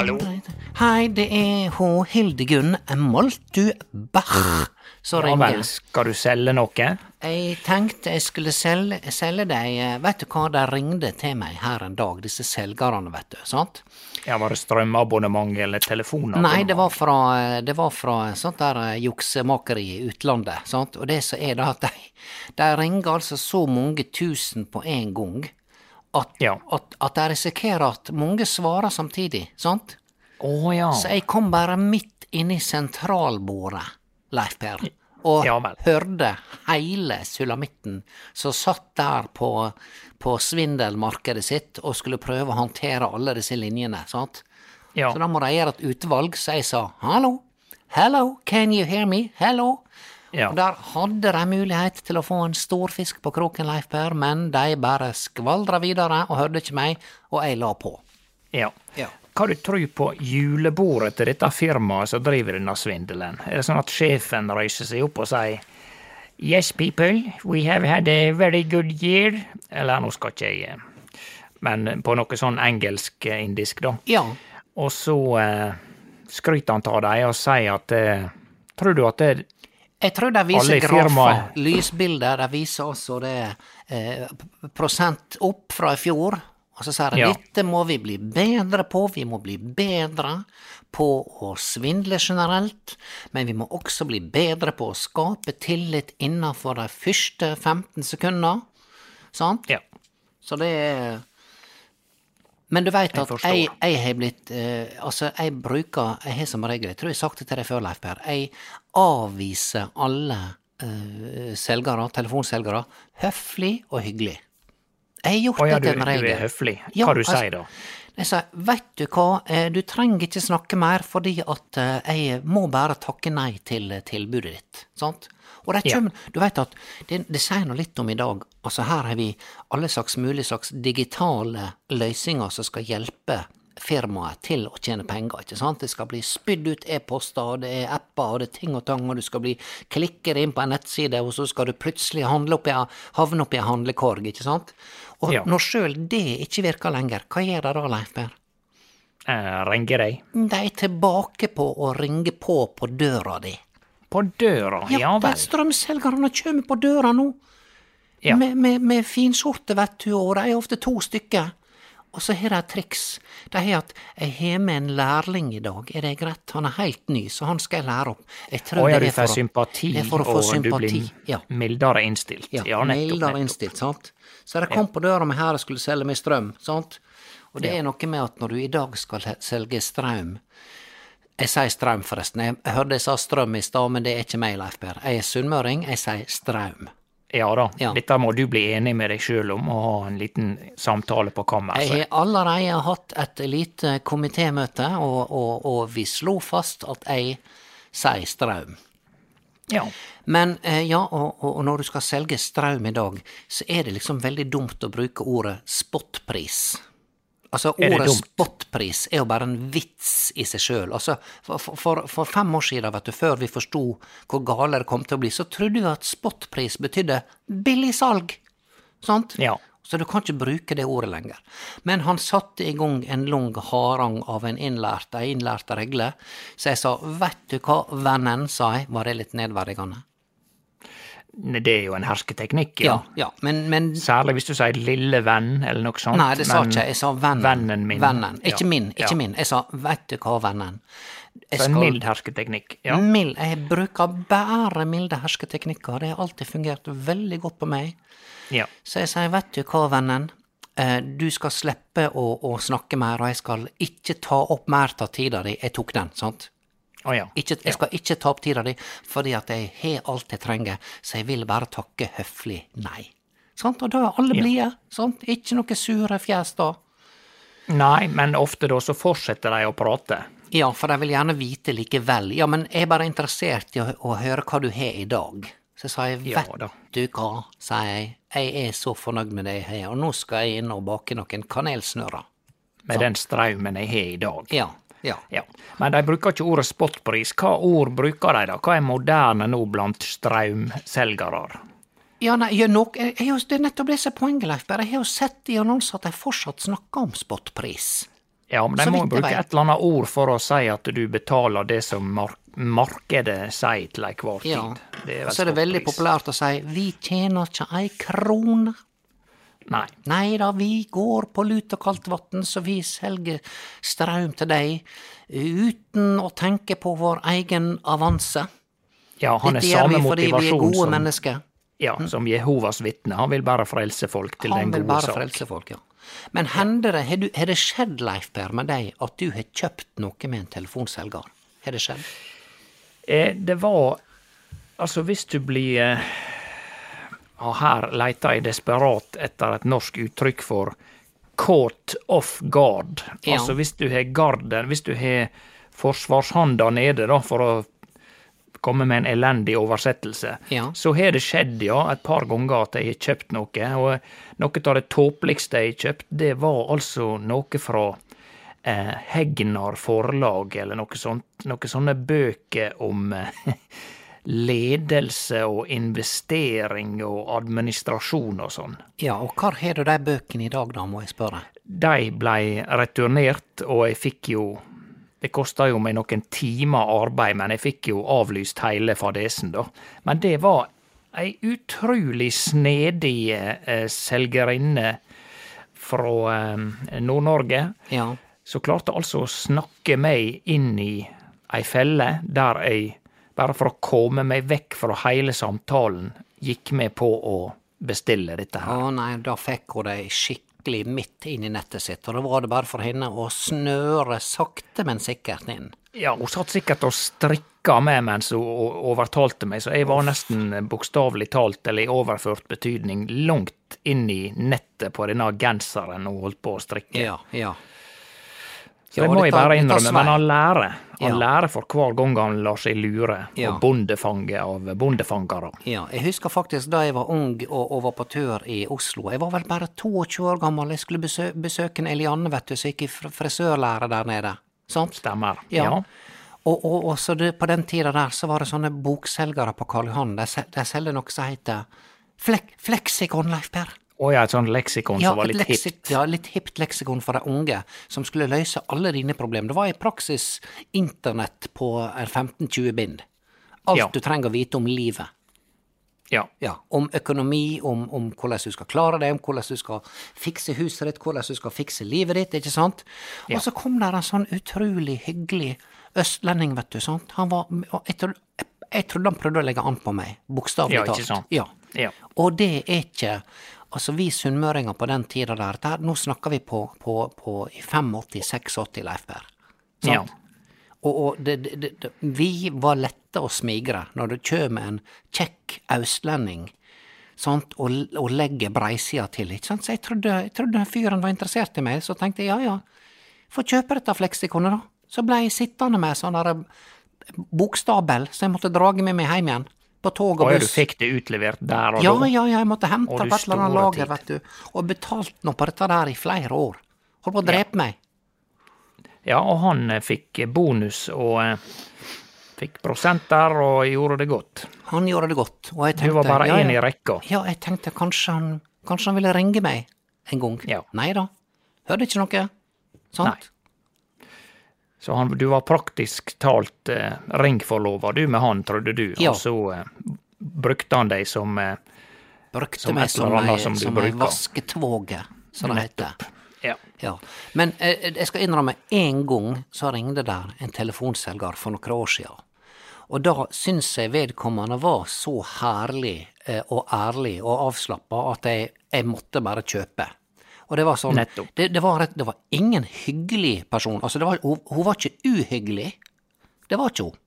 Hallo? Hei, det er ho Hildegunn Moltu Bach som Ja vel, skal du selge noe? Jeg tenkte jeg skulle selge, selge deg Vet du hva, de ringte til meg her en dag, disse selgerne, vet du. sant? Ja, Var det strømabonnement eller telefonabonnement? Nei, det var fra, det var fra sånt der eh, juksemakeri i utlandet. sant? Og det som er da at de, de ringer altså så mange tusen på en gang at, Ja. at, at jeg risikerer at mange svarer samtidig. sant? Oh, ja. Så jeg kom bare midt inn i sentralbordet, Leif Per, og Ja hørte hele sulamitten som satt der på, på svindelmarkedet sitt og skulle prøve å håndtere alle disse linjene, sant? ja. Så da må de gjøre et utvalg, så jeg sa hallo, hello, can you hear me, hello? Ja. Og der hadde de mulighet til å få en stor fisk på kroken, Leif Per, men de bare skvaldra videre og hørte ikke meg, og jeg la på. ja. Ja. Hva du tror på julebordet til dette firmaet som driver denne svindelen? Er det sånn at sjefen røyser seg opp og sier Yes, people, we have had a very good year. Eller nå skal ikke jeg eh, Men på noe sånn engelsk-indisk, da. Ja, Og så eh, skryter han av dem og sier at eh, Tror du at det Jeg tror de viser grafer, lysbilder. De viser også det eh, prosent opp fra i fjor. Og så sier de Ja. dette må vi bli bedre på, vi må bli bedre på å svindle generelt, men vi må også bli bedre på å skape tillit innenfor de første 15 sekunder. Sant? Ja. Så det er Men du veit at jeg, jeg har blitt eh, Altså, jeg bruker Jeg har som regel, jeg tror jeg har sagt det til deg før, Leif Per, jeg avviser alle uh, selgere, telefonselgere, høflig og hyggelig. Jeg har gjort oh, ja, det til en du er høflig. Ja, Hva du altså, sier da? Jeg sa, veit du hva, eh, du trenger ikke snakke mer fordi at eh, jeg må bare takke nei til tilbudet ditt, sant? Og det Ja. kjem, du veit at det, det sier noe litt om i dag, altså her har vi alle slags mulige slags digitale løsninger som skal hjelpe firmaet til å tjene penger, ikke sant? Det skal bli spydd ut e-poster, og det er apper, og det er ting og tang, og du skal bli klikker inn på en nettside, og så skal du plutselig handle i, havne oppi en handlekorg, ikke sant? Og Ja. når sjøl det ikke virker lenger, hva gjør de da, Leif Per? Eh, ringer de? De er tilbake på å ringe på på døra di. På døra? Ja, Ja, vel. strømselgerne kjem på døra nå, Ja. med, med, med finskjorte, vet du, og de er ofte to stykker. Og så har de et triks. De har at 'jeg har med en lærling i dag, er det greit?' Han er helt ny, så han skal jeg lære opp. Jeg tror Å ja, det er for sympati, det er for å få og sympati. du blir ja. mildere innstilt. Ja, Ja, nettopp. mildere nettopp. innstilt, sant. Så de kom på døra mi her og skulle selge meg strøm, sant. Og det er noe med at når du i dag skal selge strøm Jeg sier strøm, forresten. Jeg hørte jeg sa strøm i stad, men det er ikke meg, Leif Per. Jeg er sunnmøring, jeg sier strøm. Ja da, Ja. dette må du bli enig med deg sjøl om, og ha en liten samtale på Jeg kammerset. har allerede hatt et lite komitémøte, og, og, og vi slo fast at jeg sier strøm. Ja. Men eh, ja, og, og og når du skal selge strøm i dag, så er det liksom veldig dumt å bruke ordet spotpris. Altså, ordet spotpris er jo bare en vits i seg sjøl. Altså, for, for, for fem år siden, vet du, før vi forsto hvor gale det kom til å bli, så trodde vi at spotpris betydde billigsalg. Sant? Ja. Så du kan ikke bruke det ordet lenger. Men han satte i gang en lang harang av en innlært, ei innlært regle, så jeg sa vet du hva, vennen, sa jeg, var det litt nedverdigende? Det er jo en hersketeknikk, ja. Ja, ja, men, men Særlig hvis du sier lille venn, eller noe sånt. Nei, det sa ikke jeg. Jeg sa vennen. Vennen min. Vennen. Ikke min, ikke min. Jeg sa vet du hva, vennen. Jeg Så en mild hersketeknikk. Ja. Mild. Jeg bruker bare milde hersketeknikker. Det har alltid fungert veldig godt på meg. ja. Så jeg sier, vet du hva, vennen, Eh, du skal slippe å, å snakke mer, og jeg skal ikke ta opp mer av tida di. Jeg tok den, sant? Å ja. Ikke, jeg skal ikke ta opp tida di, fordi at jeg har alt jeg trenger, så jeg vil bare takke høflig nei. Sant? Og da er alle Ja. blide. Ikke noe sure fjes da. Nei, men ofte da så fortsetter de å prate. Ja, for de vil gjerne vite likevel. Ja, men jeg er bare interessert i å, å høre hva du har i dag. Så sa jeg, Ja vet da. du hva, sa jeg, jeg er så fornøyd med det jeg har, og nå skal jeg inn og bake noen kanelsnurrer. Med den straumen jeg har i dag. Ja, ja. Ja. Men de bruker ikke ordet spotpris. Hva ord bruker de da? Hva er moderne nå blant strømselgere? Ja, nei, jeg, nok, jeg, jeg, det er nettopp det som er poenget, Leif. Jeg har jo sett i annonser at de fortsatt snakker om spotpris. Ja, men de må jo bruke et eller annet ord for å si at du betaler det som mark markedet sier til enhver tid. Ja. Det Og så er det veldig populært å si 'vi tjener ikke ei krone'. Nei. Nei da, vi går på lut og kaldt vatn, så vi selger strøm til deg uten å tenke på vår egen avanse. Ja, han er Dette gjør samme vi fordi vi er gode som, mennesker. ja, som Jehovas vitne. Han vil bare frelse folk til Han den vil bare sak. frelse folk, ja. Men hender det, har, du, har det skjedd, Leif Per, med deg at du har kjøpt noe med en telefonselger? Har det skjedd? Eh, det var Altså, hvis du blir eh, Og her leita jeg desperat etter et norsk uttrykk for caught off guard. Ja. Altså hvis du har garden, hvis du har forsvarshanda nede, da, for å komme med en elendig oversettelse, Ja. så har det skjedd, ja, et par ganger at jeg har kjøpt noe. Og noe av det tåpeligste jeg har kjøpt, det var altså noe fra eh, Hegnar forlag, eller noe sånt. Noen sånne bøker om eh, ledelse og investering og administrasjon og sånn. Ja, og hvor har du de bøkene i dag, da, må jeg spørre? De blei returnert, og jeg fikk jo Det kosta jo meg noen timer arbeid, men jeg fikk jo avlyst hele fadesen, da. Men det var ei utrolig snedig eh, selgerinne fra eh, Nord-Norge. Ja. som klarte altså å snakke meg inn i ei felle der jeg, bare for å komme meg vekk fra hele samtalen, gikk med på å bestille dette her. Å nei, da fikk hun det skikkelig midt inn i nettet sitt, og da var det bare for henne å snøre sakte, men sikkert inn. Ja, hun satt sikkert og strikka med mens hun overtalte meg, så jeg var nesten bokstavelig talt, eller i overført betydning, langt inn i nettet på denne genseren hun holdt på å strikke. Ja, ja. Så det må jeg bare innrømme, men han lærer. Han Ja. lærer for hver gang han lar seg lure, Ja. og bondefange av bondefangere. Ja, jeg husker faktisk da jeg var ung og, og var på tur i Oslo. Jeg var vel bare 22 år gammel. Jeg skulle besø besøke Elianne, vet du, som gikk i fr frisørlære der nede. Sant? Stemmer. Ja. ja. Og, og, og så det, på den tida der så var det sånne bokselgere på Karl Johan. De, sel- de selger noe som heter Flek Fleksikon, Leif Per. Og ja, et sånt leksikon Ja, som var litt leksi- hipt. Ja, litt hipt leksikon for de unge, som skulle løse alle dine problemer. Det var i praksis internett på en 15-20 bind. Alt Ja. du trenger å vite om livet. Ja. Ja, om økonomi, om, om hvordan du skal klare det, om hvordan du skal fikse huset ditt, hvordan du skal fikse livet ditt, ikke sant? Og så kom der en sånn utrolig hyggelig østlending, vet du, sant? Han var, jeg, trodde, jeg trodde han prøvde å legge an på meg, bokstavelig Ja, ikke sant? Ja. Ja. Og det er ikke Altså, vi sunnmøringer på den tida der, der Nå snakker vi på, på, på 85-86, Leif Per. Ja. Og, og det, det, det, vi var lette å smigre når det kjem en kjekk austlending sant, og, og legger breisida til. Ikke sant? Så jeg trodde, jeg trodde fyren var interessert i meg, så tenkte jeg ja ja, få kjøpe dette fleksikonet, da. Så ble jeg sittende med sånn der bokstabel, så jeg måtte drage med meg hjem igjen. På tog og buss. Og du fikk det utlevert der og Ja, da? ja, ja, jeg måtte hente på et eller annet lager, tid. vet du. Og betalt nå på dette der i flere år. Holdt på å drepe meg. Ja, og han eh, fikk bonus og eh, fikk prosenter og gjorde det godt. Han gjorde det godt, og jeg Du var bare ja, i ja. rekka. Ja, jeg tenkte kanskje han, kanskje han ville ringe meg en gang. Ja. Nei da. Hørte ikke noe. Sant? Så han, du var praktisk talt eh, ringforlova du med han, trodde du. Ja. Og så eh, brukte han deg som eh, Brukte Som meg som ei, som som ei vasketvåge, som det heter. Ja. Ja. Men eh, jeg skal innrømme, en gang så ringte der en telefonselger for noen år siden. Og da syns jeg vedkommende var så herlig eh, og ærlig og avslappa at jeg, jeg måtte bare kjøpe. Og det var sånn Det, det, var, rett- det var ingen hyggelig person. Altså, det var, hun, hun var ikke uhyggelig. Det var ikke hun.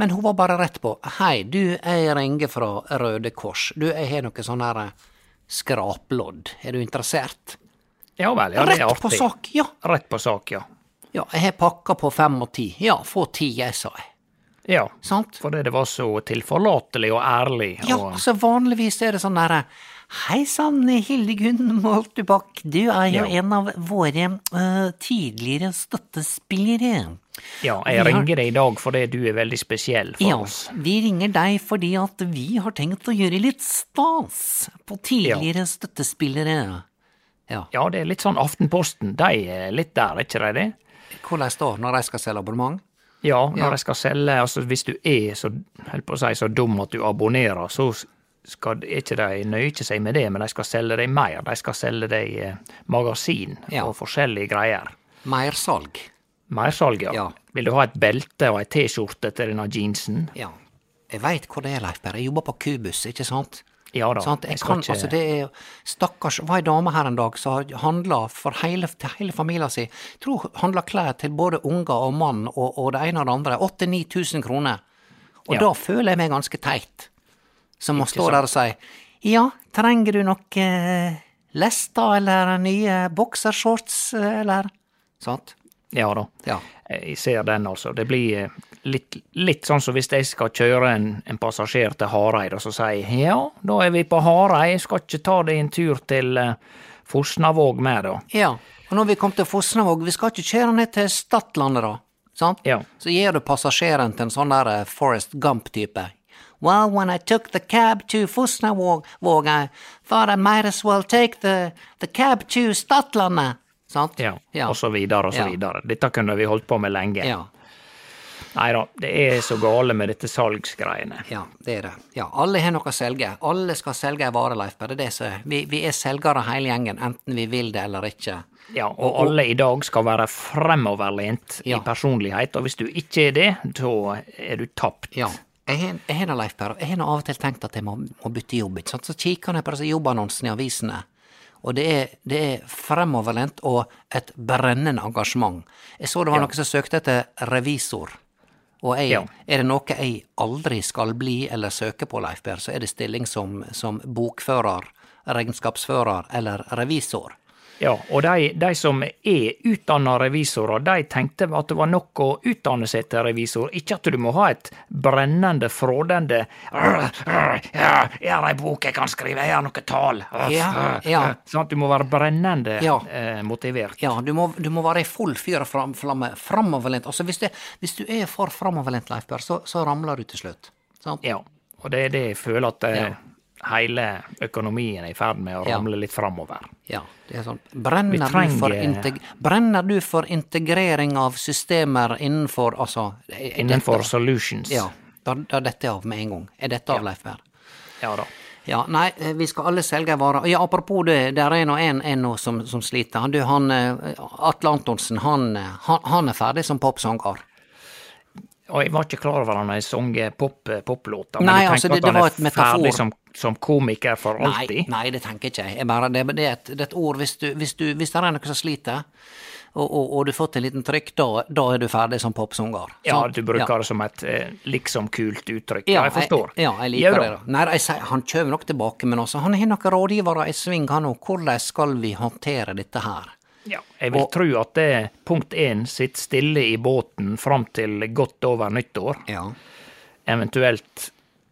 Men hun var bare rett på. Hei, du, jeg ringer fra Røde Kors. Du, jeg har noe sånn her eh, skraplodd. Er du interessert? ja vel, ja, det er rett artig. på sak, ja. Rett på sak, ja. Ja, jeg har pakka på fem og ti. Ja, få ti, jeg, sa jeg. Ja, Sant? fordi det var så tilforlatelig og ærlig. Ja, og, altså vanligvis er det sånn derre Hei sann, Hildegunn Moltebakk, du er jo Ja. en av våre uh, tidligere støttespillere. ja, jeg har- ringer deg i dag fordi du er veldig spesiell for Ja, oss. vi ringer deg fordi at vi har tenkt å gjøre litt stas på tidligere støttespillere. Ja, Ja, det er litt sånn Aftenposten, de er litt der, er ikke de det? hvordan da, når de skal selge abonnement? Ja, når Ja. de skal selge, altså hvis du er så, holdt på å si, så dum at du abonnerer, så skal ikke de nøye seg med det, men de skal selge deg mer. De skal selge deg eh, magasin Ja. og forskjellige greier. Mersalg. Mersalg, ja. Ja. Vil du ha et belte og ei T-skjorte til denne jeansen? Ja. Jeg veit hvor det er, Leif Berr. Jeg jobber på Kubus, ikke sant? Ja da. Sånn, Jeg skal kan, ikke- altså det er Stakkars, var ei dame her en dag som handla for hele, til hele familien sin. Jeg tror handla klær til både unger og mann og, og det ene og det andre. 8000-9000 kroner. Og Ja. da føler jeg meg ganske teit. Som må stå der og si ja, trenger du noe eh, lester eller nye boksershorts, eh, eller sånt? Ja da. Ja. Jeg ser den, altså. Det blir eh, litt, litt sånn som hvis jeg skal kjøre en, en passasjer til Hareid, og så sier jeg ja, da er vi på Hareid, jeg skal ikke ta deg en tur til Fosnavåg med, da. Ja, og når vi kom til Fosnavåg, vi skal ikke kjøre ned til Stadlandet da, sant? Ja. Så gir du passasjeren til en sånn der Forest Gump-type. Well, when I took the cab to Fosnavåg, I thought I might as well take the, the cab to Statlanda. Sant? Ja, Ja. og så videre og så Ja. videre. Dette kunne vi holdt på med lenge. Ja, Nei da, det er så gale med dette salgsgreiene. ja, det er det. Ja, alle har noe å selge. Alle skal selge ei vare, Leif. Det er det som. Vi, vi er selgere hele gjengen, enten vi vil det eller ikke. Ja, og alle i dag skal være fremoverlent Ja. i personlighet, og hvis du ikke er det, da er du tapt. Ja. Jeg har, Leif Per, jeg har av og til tenkt at jeg må, må bytte jobb. ikke sant? Så kikker jeg på disse jobbannonsene i avisene, og det er, det er fremoverlent og et brennende engasjement. Jeg så det var Ja. noen som søkte etter revisor. Og jeg, Ja. er det noe jeg aldri skal bli eller søke på, Leif Per, så er det stilling som, som bokfører, regnskapsfører eller revisor. Ja, og de, de som er utdanna revisorer, de tenkte at det var nok å utdanne seg til revisor, ikke at du må ha et brennende, frådende Ja, jeg har ei bok jeg kan skrive, jeg har noe tall. Ja, ja. Sånn at du må være brennende Ja. eh, motivert. Ja, du må, du må være i full fyr og fram, flamme, framoverlent. Altså, hvis, det, hvis du er for framoverlent, Leif Berr, så, så ramler du til slutt. Sant? Ja, og det er det jeg føler at eh. Hele økonomien er i ferd med å Ja. ramle litt framover. Ja, det er sånn. Brenner, trenger... du brenner du for integrering av systemer innenfor Altså Innenfor dette- solutions. Ja, da, da dette er av med en gang. Er dette av, Leif Berr? Ja da. Ja, nei, eh, vi skal alle selge varer. Ja, apropos det, der er nå en, en nå som, som sliter. Du, han eh, Atle Antonsen, han, eh, han, han er ferdig som popsanger. Og jeg var ikke klar over han hadde sunget pop, poplåter. Nei, altså, det- at det var et metafor. som som komiker for alltid? nei, det tenker jeg. ikke. bare, det, det, er et, det er et ord hvis, du, hvis, du, hvis det er noen som sliter, og, og, og du har fått en liten trykk, da, da er du ferdig som popsanger. Ja, du bruker Ja. det som et eh, liksom kult uttrykk. Ja, jeg forstår. Ja, jeg liker det. da. Nei, jeg Han kommer nok tilbake, men også, han har noen rådgivere i sving, han òg. Hvordan skal vi håndtere dette her? Ja, jeg vil Og- tro at det punkt én sitter stille i båten fram til godt over nyttår. Ja. Eventuelt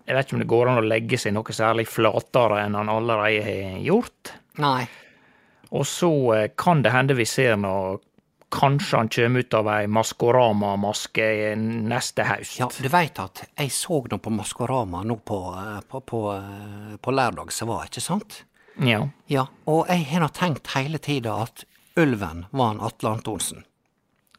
Jeg vet ikke om det går an å legge seg noe særlig flatere enn han allerede har gjort. Nei. Og så eh, kan det hende vi ser noe Kanskje han kommer ut av ei Maskorama-maske neste høst. Ja, du veit at jeg så nå på Maskorama nå på, eh, på, på, eh, på lørdag som var, ikke sant? Ja. Ja, og jeg har nå tenkt hele tida at ulven var en Atle Antonsen.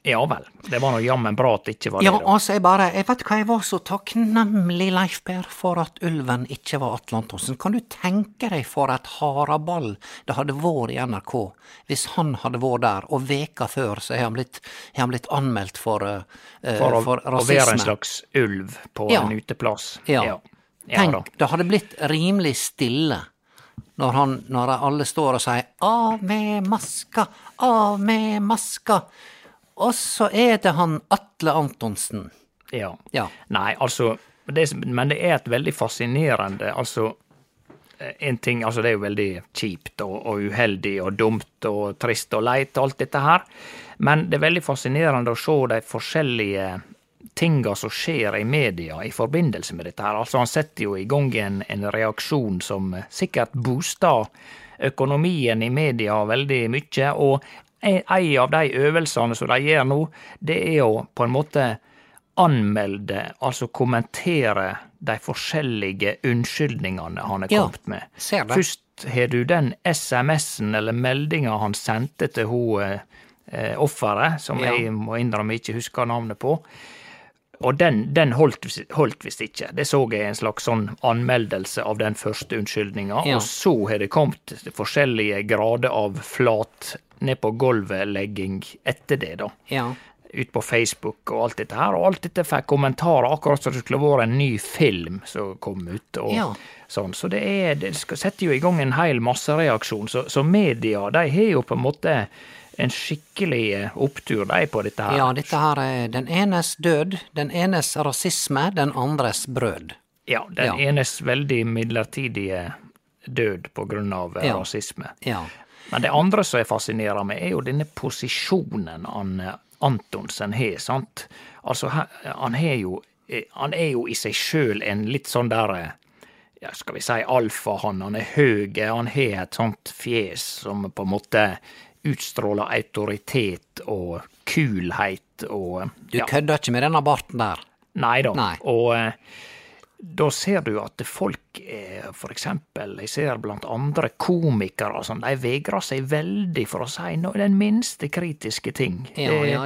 Ja vel. Det var nå jammen bra at det ikke var Ja, da. altså, jeg bare Jeg vet hva, jeg var så takknemlig, Leif Per, for at ulven ikke var Atle Antonsen. Kan du tenke deg for et haraball det hadde vært i NRK hvis han hadde vært der, og veka før så har han blitt, har han blitt anmeldt for, uh, For å, for å være en slags ulv på Ja. en uteplass. Ja. Ja, ja. Tenk, det hadde blitt rimelig stille når, han, når alle står og sier 'av med maska', 'av med maska', og så er det han Atle Antonsen. Ja. Ja. Nei, altså det, Men det er et veldig fascinerende Altså, eh, en ting Altså, det er jo veldig kjipt og, og uheldig og dumt og trist og leit og alt dette her, men det er veldig fascinerende å se de forskjellige tinga som skjer i media i forbindelse med dette her. Altså, han setter jo i gang en, en reaksjon som sikkert booster økonomien i media veldig mye, og en av de øvelsene som de gjør nå, det er å på en måte anmelde, altså kommentere de forskjellige unnskyldningene han har Ja, kommet med. ser det. Først har du den SMS-en eller meldinga han sendte til hun eh, offeret, som Ja. jeg må innrømme ikke husker navnet på. Og den, den holdt, holdt visst ikke. Det så jeg en slags sånn anmeldelse av den første unnskyldninga. Ja. Og så har det kommet forskjellige grader av flat ned på gulvet-legging etter det, da. Ja. Ut på Facebook og alt dette her. Og alt dette fikk kommentarer, akkurat som det skulle vært en ny film som kom ut. og Ja. sånn. Så det, er, det setter jo i gang en hel massereaksjon. Så, så media de har jo på en måte en skikkelig eh, opptur, de, på dette her. ja, dette her er den enes død, den enes rasisme, den andres brød. Ja, den Ja. enes veldig midlertidige død på grunn av eh, Ja. rasisme. Ja. Men det andre som jeg fascinerer meg, er jo denne posisjonen han eh, Antonsen har, sant. Altså, han har jo Han er jo i seg sjøl en litt sånn der eh, ja, skal vi si alfahann. Han er høy, han har et sånt fjes som på en måte utstråler autoritet og kulhet og eh, Du ja. kødder ikke med denne barten der. Nei da. Nei. Og eh, da ser du at folk, for eksempel, jeg ser blant andre komikere og sånn, de vegrer seg veldig for å si den minste kritiske ting. Ja, ja, ja,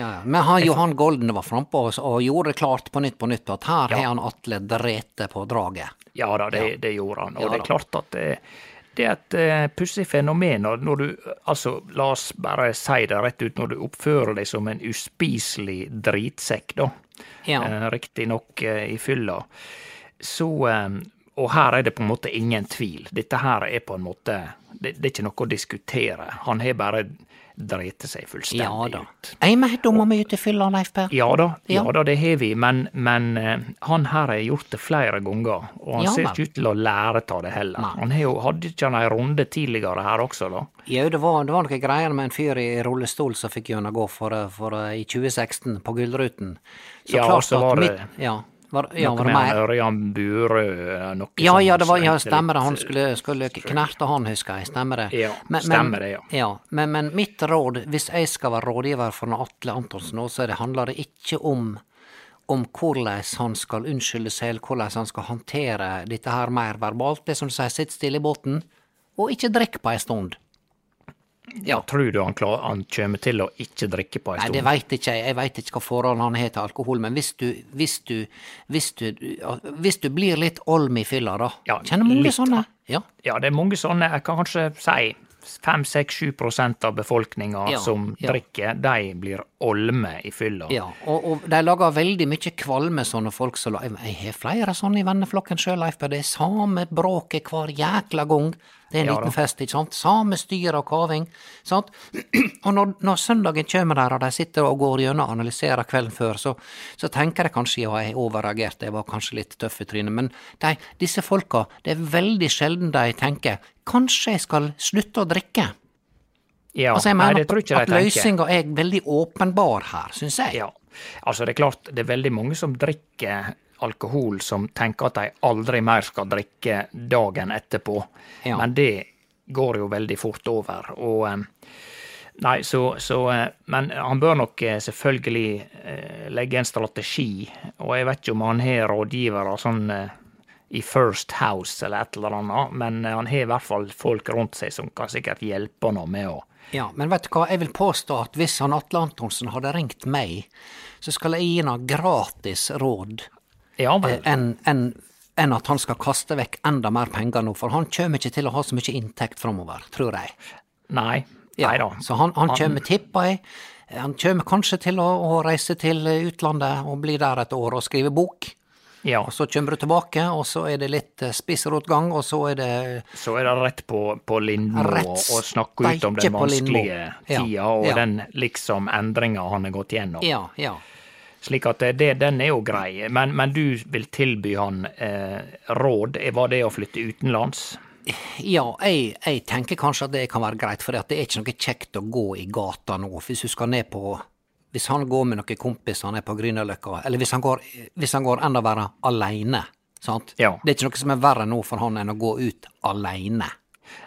Ja. Men han Johan Golden var frampå og, gjorde klart på nytt på nytt at her har han Atle drete på draget. Ja da, det, Ja. det gjorde han. Og Ja det er klart at det, det er et uh, pussig fenomen når, du Altså, la oss bare si det rett ut, når du oppfører deg som en uspiselig dritsekk, da. Ja. Uh, Riktignok i fylla. Så, eh, og her er det på en måte ingen tvil. Dette her er på en måte Det, det er ikke noe å diskutere. Han har bare drete seg fullstendig Ja da. ut. Er vi meg ut i fylla, Leif Per. Ja da, ja. Ja. da, det har vi, men, men eh, han her har gjort det flere ganger, og han Ja ser ikke ut til å lære av det heller. Nei. Han har jo, hadde ikke han ei runde tidligere her også, da? Jau, det var, det var noen greier med en fyr i rullestol som fikk gjennomgå for, for, i 2016 på Gullruten. Så Ja, klart så at det- mitt- Ja, var, ja, Noe var det mer? Ørjan Burøe, noe Ja, ja, det var, ja, stemmer det. Han skulle, skulle knerte han, husker jeg. Stemmer det. Ja, stemmer det, ja. Men, men mitt råd, hvis jeg skal være rådgiver for Atle Antonsen nå, så det, handler det ikke om om hvordan han skal unnskylde seg, eller hvordan han skal håndtere dette her mer verbalt. Det som du sier, sitt stille i båten, og ikke drikk på ei stund. Ja, tror du han, klar, han kommer til å ikke drikke på ei Nei, stund? det veit ikke jeg. Jeg veit ikke hva forhold han har til alkohol, men hvis du, hvis du, hvis du, hvis du blir litt olm i fylla, da. Ja, Kjenner mange litt, sånne? Ja. Ja, det er mange sånne, jeg kan kanskje si 5-6-7 prosent av befolkninga Ja, som drikker, de blir olme i fylla. Ja, og, og de lager veldig mye kvalme, sånne folk Så Jeg har flere sånne i venneflokken sjøl, Leif, det er samme bråket hver jækla gang. Det er en Ja liten da. fest, ikke sant? Samme styr og kaving. Sant? Og når, når søndagen kommer der, og de sitter og går gjennom og analyserer kvelden før, så, så tenker jeg kanskje ja, jeg overreagerte, jeg var kanskje litt tøff i trynet, men de, disse folka, det er veldig sjelden de tenker kanskje jeg skal slutte å drikke. Ja, altså, jeg nei, det tror ikke at de tenker. løsninga er veldig åpenbar her, syns jeg. Ja, altså det er klart, det er veldig mange som drikker alkohol som tenker at de aldri mer skal drikke dagen etterpå. Ja. Men det går jo veldig fort over. Og eh, Nei, så, så eh, Men han bør nok eh, selvfølgelig legge en strategi, og jeg vet ikke om han har rådgivere sånn i First House eller et eller annet, men han har i hvert fall folk rundt seg som kan sikkert hjelpe han med å Ja, men vet du hva, jeg vil påstå at hvis han Atle Antonsen hadde ringt meg, så skal jeg gi han gratis råd Ja eh, enn en, en at han skal kaste vekk enda mer penger nå, for han kommer ikke til å ha så mye inntekt framover, tror jeg. Nei. Nei da. Så han, han kommer, tipper jeg, han kommer kanskje til å, å reise til utlandet og bli der et år og skrive bok. Ja. Og så kommer du tilbake, og så er det litt eh, spissrotgang, og så er det så er det rett på, på Lindmo og, snakke ut om den vanskelige tida Ja, og den liksom endringa han har gått gjennom. Ja, ja. Slik at det, det, den er jo grei. Men, men du vil tilby han eh, råd. Var det å flytte utenlands? Ja, jeg, jeg tenker kanskje at det kan være greit, for det er ikke noe kjekt å gå i gata nå. Hvis du skal ned på Hvis han går med noen kompiser er på Grünerløkka, eller hvis han går, hvis han går enda verre aleine, sant. Ja. Det er ikke noe som er verre nå for han enn å gå ut aleine.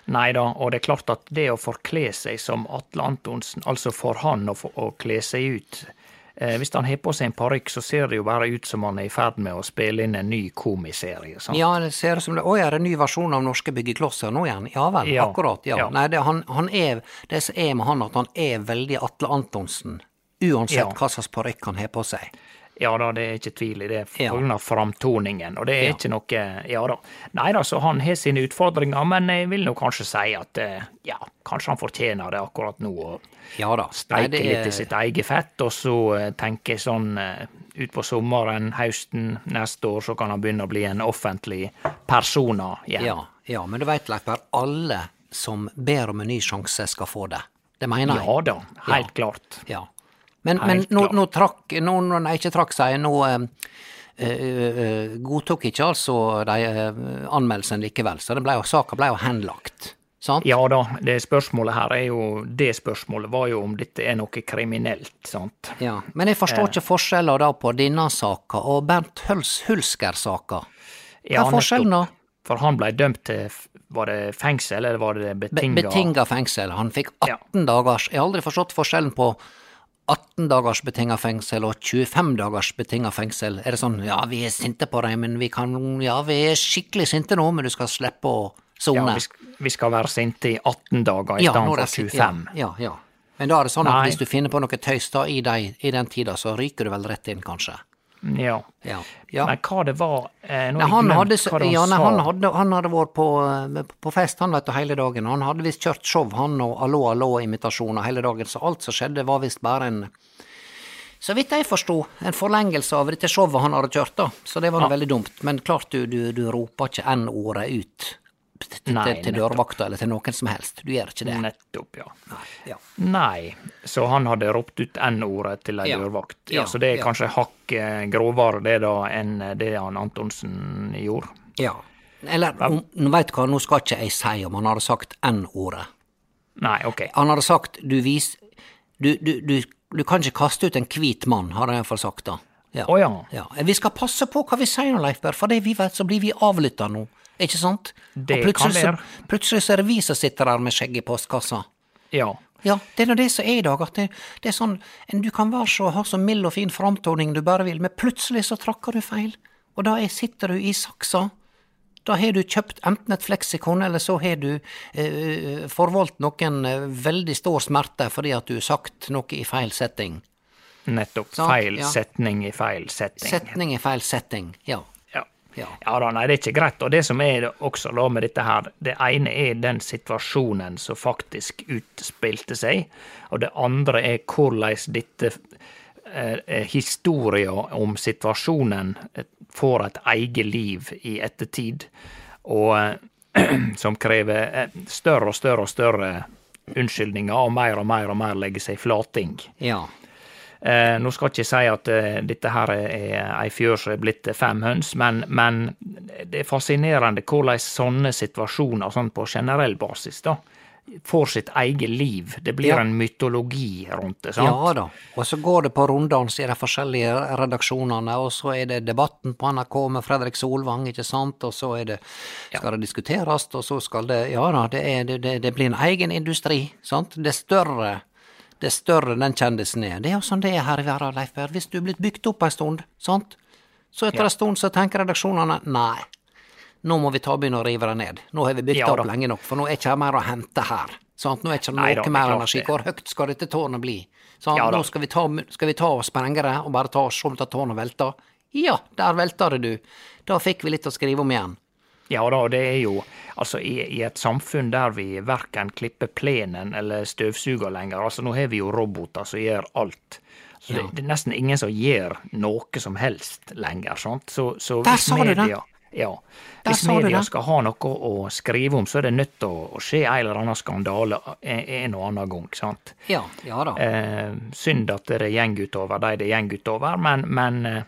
Nei da, og det er klart at det å forkle seg som Atle Antonsen, altså for han å, å kle seg ut eh, Hvis han har på seg en parykk, så ser det jo bare ut som han er i ferd med å spille inn en ny komiserie. Sant? Ja, det ser ut som det Å, er det en ny versjon av Norske byggeklosser nå igjen? Ja vel, Ja, akkurat. Ja. ja. Nei, det, han, han er Det som er med han, at han er veldig Atle Antonsen. Uansett Ja. hva slags parykk han har på seg. Ja da, det er ikke tvil i det, pga. Ja. framtoningen. Og det er Ja. ikke noe Ja da. Nei da, så han har sine utfordringer, men jeg vil nå kanskje si at eh, ja, kanskje han fortjener det akkurat nå. Og Ja da. Nei, steike det litt i sitt eget fett, og så eh, tenke sånn eh, utpå sommeren, høsten neste år, så kan han begynne å bli en offentlig persona igjen. Ja, ja, men du veit, Leif alle som ber om en ny sjanse, skal få det. Det mener jeg. Ja da, helt Ja. klart. Ja. Men, men nå, nå trakk nå, nå, Nei, ikke trakk seg. Nå eh, eh, eh, godtok ikke altså de eh, anmeldelsen likevel, så ble saka ble jo henlagt. Sant? Ja da, det spørsmålet her er jo Det spørsmålet var jo om dette er noe kriminelt, sant. Ja, Men jeg forstår ikke forskjellen da på denne saka og Bernt Hulsker-saka. Hva Ja, er forskjellen da? For han blei dømt til Var det fengsel, eller var det Be betinga? betinga fengsel. Han fikk 18 dagers Jeg har aldri forstått forskjellen på 18 dagers betinga fengsel og 25 dagers betinga fengsel. Er det sånn ja, vi er sinte på deg, men vi kan Ja, vi er skikkelig sinte nå, men du skal slippe å Ja, sone. vi, vi skal være sinte i 18 dager i Ja, stedet for 25. Ja, ja, ja. Men da er det sånn at Nei. hvis du finner på noe tøys da i, deg, i den tida, så ryker du vel rett inn, kanskje. Ja. Ja. ja. Men hva det var eh, Nei, han, hadde, hva det ja, nei, han, hadde, han hadde vært på, eh, på fest han vet hele dagen. Han hadde visst kjørt show, han og Allo Allo-imitasjoner hele dagen, så alt som skjedde var visst bare en Så vidt jeg forsto, en forlengelse av dette showet han hadde kjørt, da. Så det var ja. veldig dumt. Men klart du, du, du roper ikke N-ordet ut Nei, til, dørvakta eller til noen som helst. Du gjør ikke det. Nettopp, ja. Ja. Nei, så han hadde ropt ut N-ordet til ei Ja. dørvakt. Ja, Ja, så det er kanskje hakk eh, grovere det da enn det han Antonsen gjorde. ja. Eller, nå veit du hva, nå skal ikke jeg si om han hadde sagt N-ordet. Nei, ok. Han hadde sagt du vis... Du, du, du, du kan ikke kaste ut en hvit mann, har han iallfall sagt da. Ja. Oh, ja. ja. Vi skal passe på hva vi sier nå, Leif Berr, for det vi vet, så blir vi avlytta nå. Ikke sant? Det Og plutselig, kan være. Så, plutselig så er det vi som sitter der med skjegg i postkassa. Ja. Ja, det er nå det som er i dag, at det, det er sånn Du kan være så, ha så mild og fin framtoning du bare vil, men plutselig så trakker du feil, og da er, sitter du i saksa. Da har du kjøpt enten et fleksikon, eller så har du eh, forvoldt noen eh, veldig stor smerte fordi at du har sagt noe i feil setting. Nettopp. Feil ja. setning i feil setting. Setning i feil setting, ja. Ja. Ja. Da, nei, det er ikke greit. Og det som er også da med dette her, det ene er den situasjonen som faktisk utspilte seg, og det andre er hvordan dette eh, eh, historia om situasjonen eh, får et eget liv i ettertid, og eh, som krever eh, større og større og større unnskyldninger, og mer og mer og mer legger seg flating. Ja. Eh, nå skal jeg ikke si at eh, dette her er ei fjør som er blitt fem høns, men, men det er fascinerende hvordan sånne situasjoner sånn på generell basis da, får sitt eget liv. Det blir Ja. en mytologi rundt det. sant? Ja da, og så går det på runddans i de forskjellige redaksjonene, og så er det debatten på NRK med Fredrik Solvang, ikke sant, og så det, skal det diskuteres, og så skal det, ja da, det, er, det, det, det blir en egen industri, sant, det er større, det er større den kjendisen er. Det er jo sånn det er her i verden, Leif Berr, hvis du er blitt bygd opp en stund, sant, så etter Ja. en stund så tenker redaksjonene, nei, nå må vi ta og begynne å rive det ned. Nå har vi bygd Ja opp da. lenge nok, for nå er ikke mer å hente her. Sant? Nå er ikke Nei noe da, er mer energi. Hvor høyt skal dette tårnet bli? Sant? Ja nå skal vi, ta, skal vi ta og sprenge det, og bare ta og se om tårnet velter. Ja, der velter det, du. Da fikk vi litt å skrive om igjen. Ja da, det er jo altså i, i et samfunn der vi verken klipper plenen eller støvsuger lenger, altså nå har vi jo roboter som gjør alt. Så Ja. det, det er nesten ingen som gjør noe som helst lenger, sant. Så, så Der hvis media, du det. Ja. Hvis media skal ha noe å skrive om, så er det nødt til å, skje en eller annen skandale en, en og annen gang, sant. Ja, ja da. Eh, synd at det går utover de det går utover, men, men eh,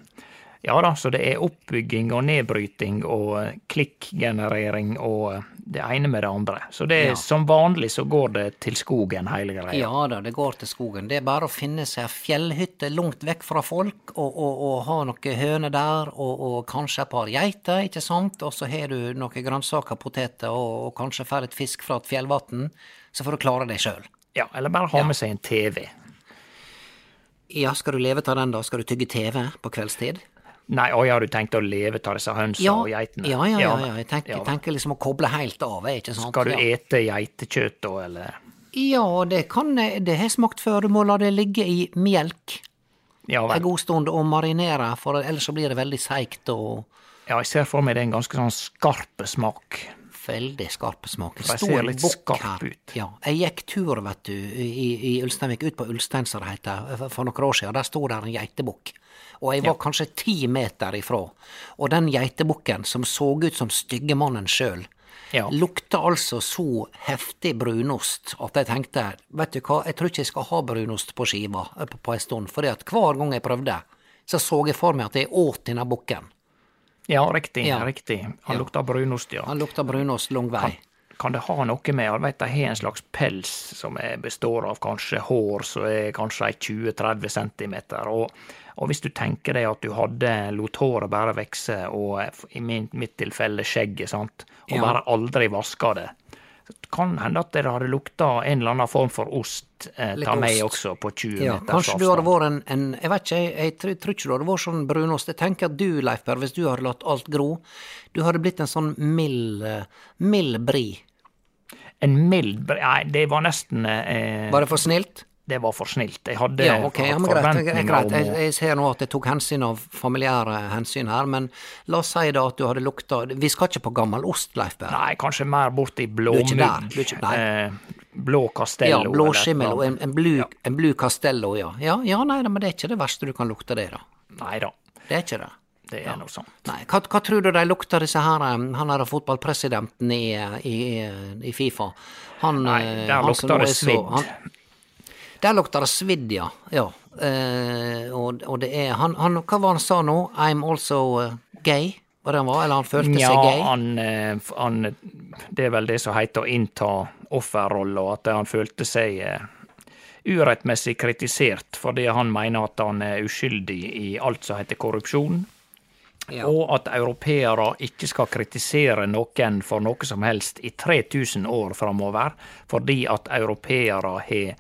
ja da, så det er oppbygging og nedbryting og eh, klikkgenerering og eh, det ene med det andre. Så det er Ja. som vanlig så går det til skogen, hele greia. Ja da, det går til skogen. Det er bare å finne seg fjellhytte langt vekk fra folk, og, og, og ha noen høner der, og, og kanskje et par geiter, ikke sant, og så har du noen grønnsaker, poteter, og kanskje får et fisk fra et fjellvatn, så får du klare deg sjøl. Ja, eller bare ha med seg en TV. Ja, skal du leve av den da? Skal du tygge TV på kveldstid? Nei, å ja, du tenkte å leve av disse hønsene Ja, og geitene? ja, ja, ja, ja. Jeg, tenker, Ja tenker liksom å koble helt av, ikke sant? Skal du ete geitekjøtt da, eller? Ja, det kan det har smakt før. Du må la det ligge i melk Ja en vel. god stund og marinere, for ellers så blir det veldig seigt og Ja, jeg ser for meg det er en ganske sånn skarp smak. Veldig skarp smak. Det jeg ser litt skarp her. ut. Ja, jeg gikk tur, vet du, i, i Ulsteinvik, ut på Ulstein, som det heter, for noen år siden. Der sto der en geitebukk. Og jeg var kanskje ti meter ifra. Og den geitebukken, som så ut som styggemannen sjøl, Ja. lukta altså så heftig brunost at jeg tenkte, vet du hva, jeg tror ikke jeg skal ha brunost på skiva eh, på, på en stund, fordi at hver gang jeg prøvde, så så jeg for meg at jeg åt denne bukken. Ja, riktig. Ja. riktig. Han Ja. lukter brunost, ja. Han lukta brunost lang vei. Kan det ha noe med Jeg vet de har en slags pels som består av kanskje hår som er kanskje 20-30 cm. Og, og hvis du tenker deg at du hadde lot håret bare vokse, og i min, mitt tilfelle skjegget, sant, og Ja. bare aldri vaska det, kan hende at det hadde lukta en eller annen form for ost eh, ta meg også på 20 Ja, meters kanskje du hadde vært en, en Jeg vet ikke, jeg, jeg tror, tror ikke du hadde vært sånn brunost. Jeg tenker at du, Leif Berr, hvis du hadde latt alt gro, du hadde blitt en sånn mild, mild bri. En mild bri Nei, det var nesten eh, Var det for snilt? Det var for snilt. Jeg hadde Ja, okay. ja, greit. greit, forventninger greit. om Jeg, jeg ser nå at jeg tok hensyn av familiære hensyn her, men la oss si da at du hadde lukta Vi skal ikke på gammel ost, Leif Berr. Nei, kanskje mer bort i blåmugg. Eh, blå Ja, Castello. Ja, blåskimmel og en, en, blu, en blu Castello, ja. ja. Ja, nei, men det er ikke det verste du kan lukte det, da. Nei da, Det er ikke det. det er noe sånt. Nei, hva, hva tror du de lukter, disse her, um, han er fotballpresidenten i, i, i Fifa? Han, Nei, eh, der han lukter det svidd. han- Der lukter det svidd, ja. ja. Eh, og, og det er han, han Hva var han sa nå? I'm also eh, gay? Var det han var? Eller han følte Ja, seg gay? han, eh, han Det er vel det som heter å innta offerrolla, at han følte seg eh, urettmessig kritisert fordi han mener at han er uskyldig i alt som heter korrupsjon. Og at europeere ikke skal kritisere noen for noe som helst i 3000 år framover, fordi at europeere har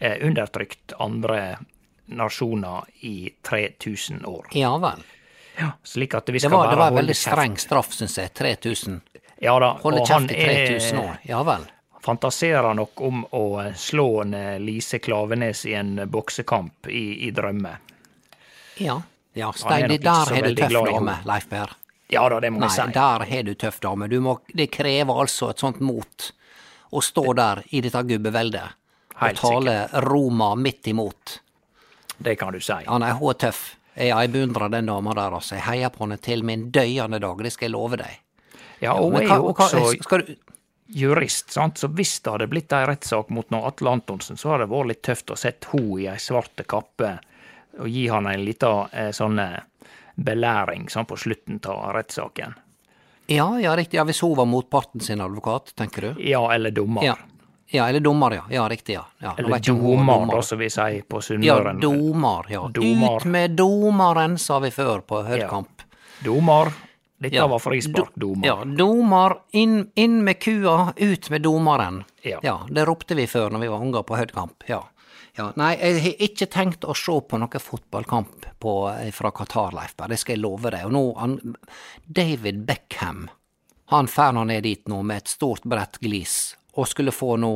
undertrykt andre nasjoner i 3000 år. Ja vel. Slik at vi Det skal var, det var en veldig streng straff, syns jeg. 3000. Ja da, Holde kjeft i 3000 år. Ja vel. fantaserer nok om å slå en eh, Lise Klavenes i en boksekamp i, i drømme. Ja. ja Stein, det der har du tøff dame. Leif Berr. Ja da, det må Nei, vi si. der har du tøff dame. Du må, det krever altså et sånt mot å stå der i dette gubbeveldet og tale Roma midt imot. Det kan du si. Ja, nei, hun er tøff. Jeg, jeg beundrer den dama der, altså. Jeg heier på henne til min døyende dag, det skal jeg love deg. Ja, og hun ja, er hva- jo hva- også skal du, jurist, sant? så hvis det hadde blitt ei rettssak mot noe Atle Antonsen, så hadde det vært litt tøft å sette henne i ei svarte kappe og gi han en liten eh, sånn eh, belæring sånn på slutten av rettssaken. Ja, ja, riktig. Ja, Hvis hun var motparten sin advokat, tenker du? Ja, eller dommer. Ja, ja eller dommer, ja. Ja, riktig, ja. ja. Eller domar, da, som vi sier på Ja, domar, ja. Domar. Ut med domaren, sa vi før på Høydkamp. Domar. Dette Ja. var frispark, domar. Ja, domar, inn, inn med kua, ut med domaren. Ja. ja. det ropte vi før når vi var unger på Høydkamp, ja. ja. Nei, jeg har ikke tenkt å se på noen fotballkamp på, fra Qatar, Leif Berr, det skal jeg love deg. Og nå, han, David Beckham, han fer nå ned dit nå med et stort, bredt glis, og skulle få nå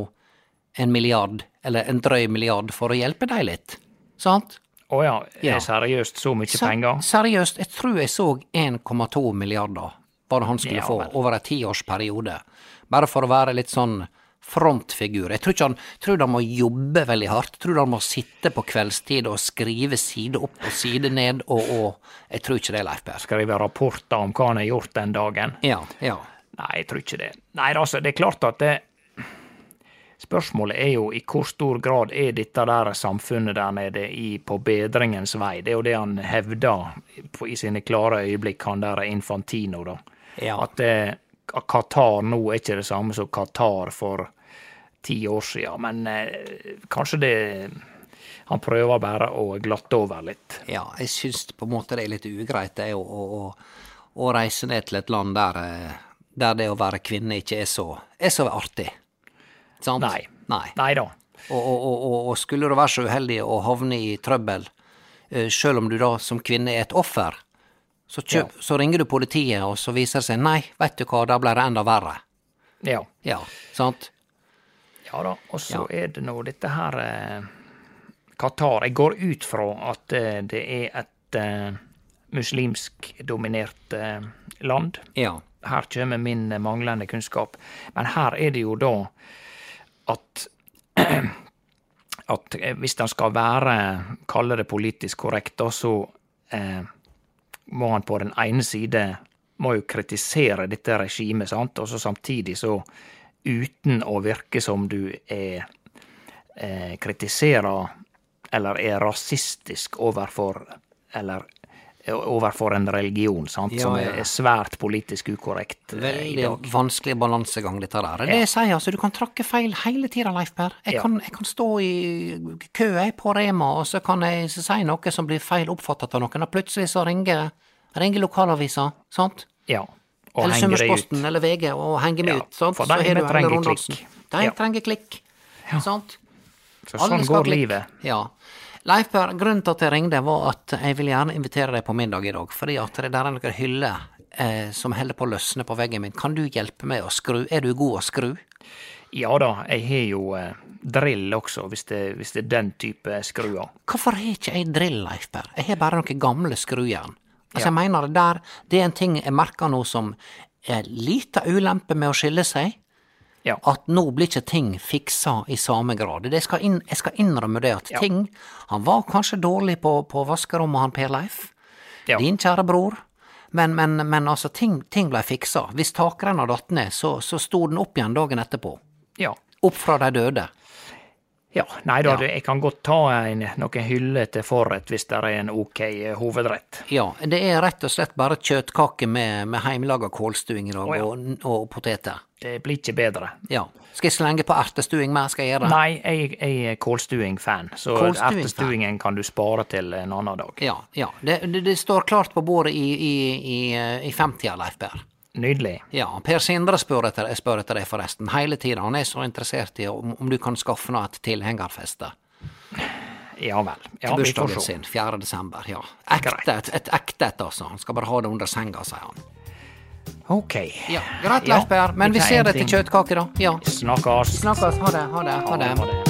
en milliard, eller en drøy milliard, for å hjelpe deg litt. Sant? Å ja, er Ja. seriøst så mye Ser, penger? Seriøst, jeg tror jeg så 1,2 milliarder var det han skulle Ja, få vel. over en tiårsperiode. Bare for å være litt sånn frontfigur. Jeg tror ikke han tror han må jobbe veldig hardt. Jeg tror han må sitte på kveldstid og skrive side opp og side ned, og, og jeg tror ikke det, Leif Per. Skrive rapporter om hva han har gjort den dagen? Ja, ja. Nei, jeg tror ikke det. Nei, altså, det er klart at det Spørsmålet er jo i hvor stor grad er dette der samfunnet der nede i, på bedringens vei. Det er jo det han hevder på, i sine klare øyeblikk, han der Infantino, da. Ja. At eh, Qatar nå er ikke det samme som Qatar for ti år siden, men eh, kanskje det Han prøver bare å glatte over litt. Ja, jeg syns på en måte det er litt ugreit det å, å, å, å reise ned til et land der, eh, der det å være kvinne ikke er så, er så artig. Sant? Nei. Nei. Nei da. Og, og, og, og, skulle du være så uheldig å havne i trøbbel, eh, sjøl om du da som kvinne er et offer, så, kjøp, så ringer du politiet, og så viser det seg nei, veit du hva, da blir det enda verre. Ja. Ja, sant? Ja da, og så Ja. er det nå dette her eh, Qatar. Jeg går ut fra at eh, det er et eh, muslimsk dominert eh, land. Ja. Her kommer min manglende kunnskap. Men her er det jo da at at eh, hvis han skal være, kalle det politisk korrekt, da, så eh, må han på den ene side må jo kritisere dette regimet, sant, og så samtidig så uten å virke som du er eh, kritiserer eller er rasistisk overfor eller overfor en religion, sant, Ja, som ja. er svært politisk ukorrekt eh, i Veldig dag. vanskelig balansegang, dette der. Det jeg sier, altså, du kan trakke feil hele tida, Leif Per. Jeg, Ja. kan, jeg kan stå i kø jeg, på Rema, og så kan jeg si noe som blir feil oppfattet av noen, og plutselig så ringer, ringer lokalavisa, sant? Ja. Og eller. Sunnmørsposten eller VG og henger meg ut. Sant? for de trenger klikk. De trenger klikk. Sant? Så sånn går livet. Ja. Leif Per, grunnen til at jeg ringte, var at jeg vil gjerne invitere deg på middag i dag. Fordi at det der er noen hyller eh, som holder på å løsne på veggen min. Kan du hjelpe meg å skru? Er du god å skru? Ja da, jeg har jo eh, drill også, hvis det, hvis det er den type skruer. Hvorfor har ikke jeg drill, Leif Per? Jeg har bare noen gamle skrujern. Altså, Ja. jeg mener det der, det er en ting jeg merker nå som er lita ulempe med å skille seg. Ja. At nå blir ikke ting fiksa i samme grad. Det skal inn, jeg skal innrømme det at Ja. ting Han var kanskje dårlig på, på vaskerommet, han Per Leif. Ja. Din kjære bror. Men, men, men altså, ting, ting blei fiksa. Hvis takrenna datt ned, så, så sto den opp igjen dagen etterpå. Ja. Opp fra de døde. Ja, nei da, Ja. jeg kan godt ta en, noen hyller til forrett hvis det er en ok eh, hovedrett. Ja, det er rett og slett bare kjøttkake med, med heimelaga kålstuing i dag, oh, ja. og, og poteter. Det blir ikke bedre. Ja. Skal jeg slenge på ertestuing med? Skal jeg gjøre det? Nei, jeg, jeg er kålstuing-fan, så ertestuingen kan du spare til en annen dag. Ja, ja. Det, det, det står klart på bordet i, i, i, i femtida, Leif Per. Nydelig. Ja, Per Sindre spør etter, jeg spør etter det forresten, hele tida. Han er så interessert i om, om du kan skaffe noe et tilhengerfeste. Ja vel. Ja, Til bursdagen sin, 4. desember. Ja. Ekte, et, et ekte et, altså. Han skal bare ha det under senga, sier han. Ok. Ja, Greit, Leif Per, men vi ser en deg til ting. kjøttkake, da. Ja. Snakkes. Snakkes. Ha det. Ha det. Ha det.